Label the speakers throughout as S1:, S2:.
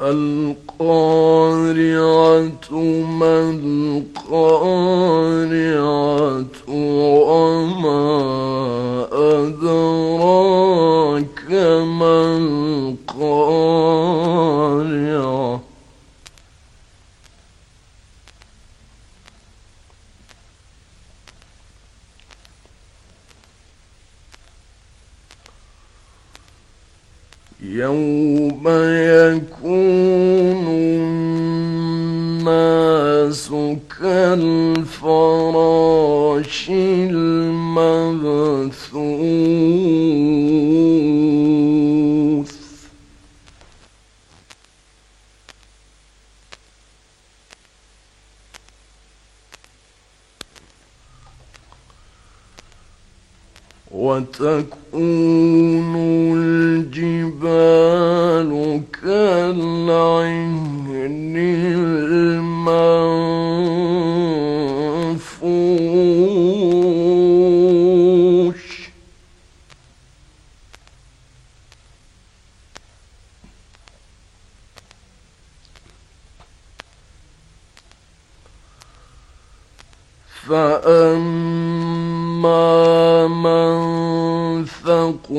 S1: القارعة ما القارعة وما أدراك ما القارعة يوم يكون الناس كالفراش المبثوث. وتكون الجبال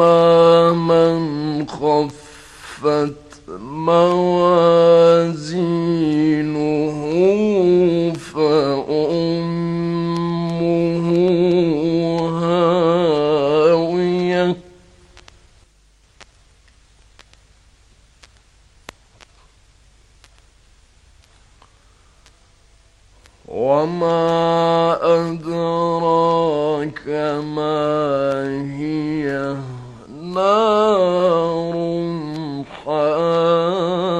S1: وأما من خفت موازينه فأمه هاوية. وما أدراك ما هي نار حامية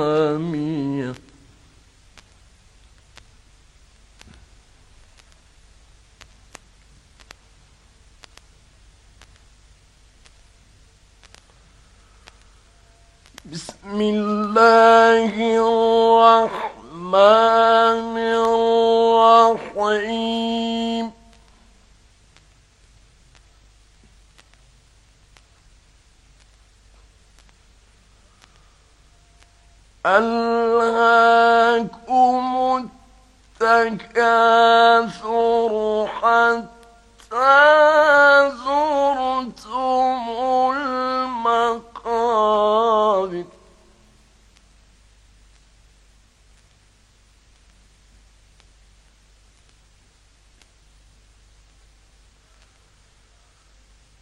S1: بسم الله الرحمن الرحيم ألهاكم التكاثر حتى زرتم المقابر.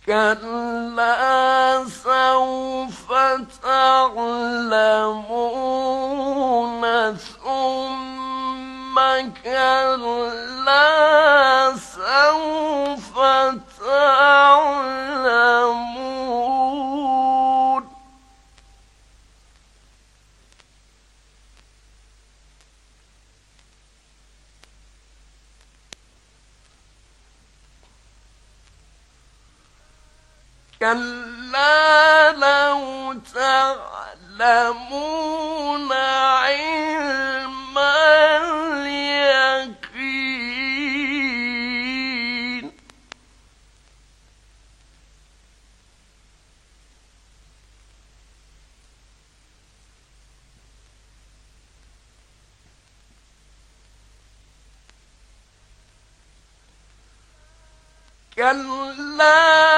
S1: كلا سوف تعلمون ثم كلا سوف تعلمون. كلا لو تعلمون علم اليقين كلا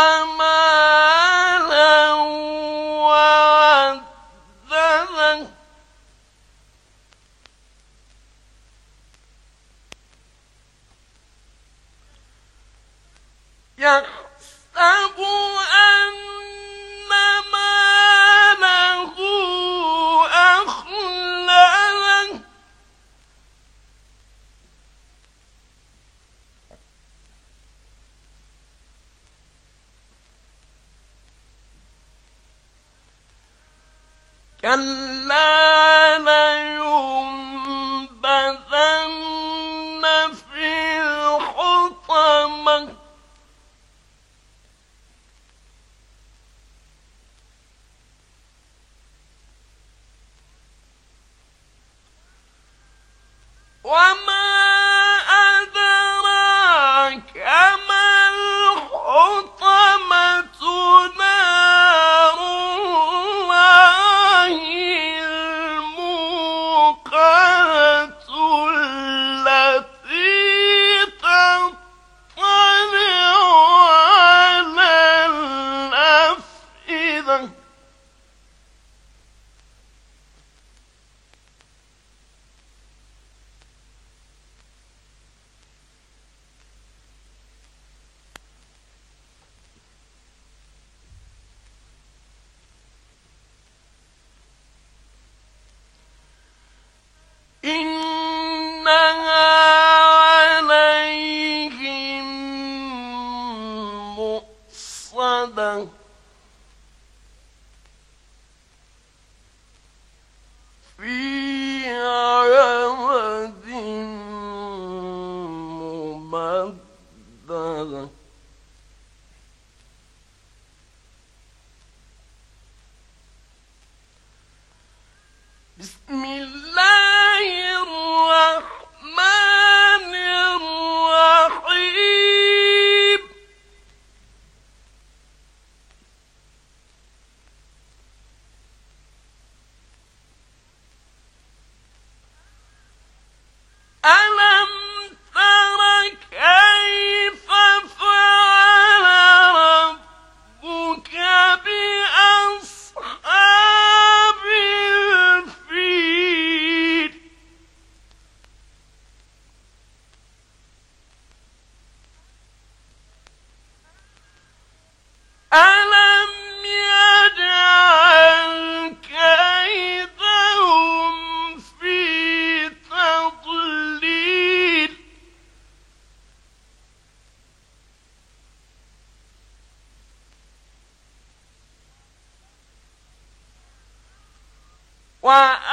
S1: يحسب أن Just, mm. وأ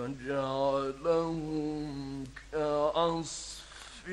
S1: فجعلهم كعصف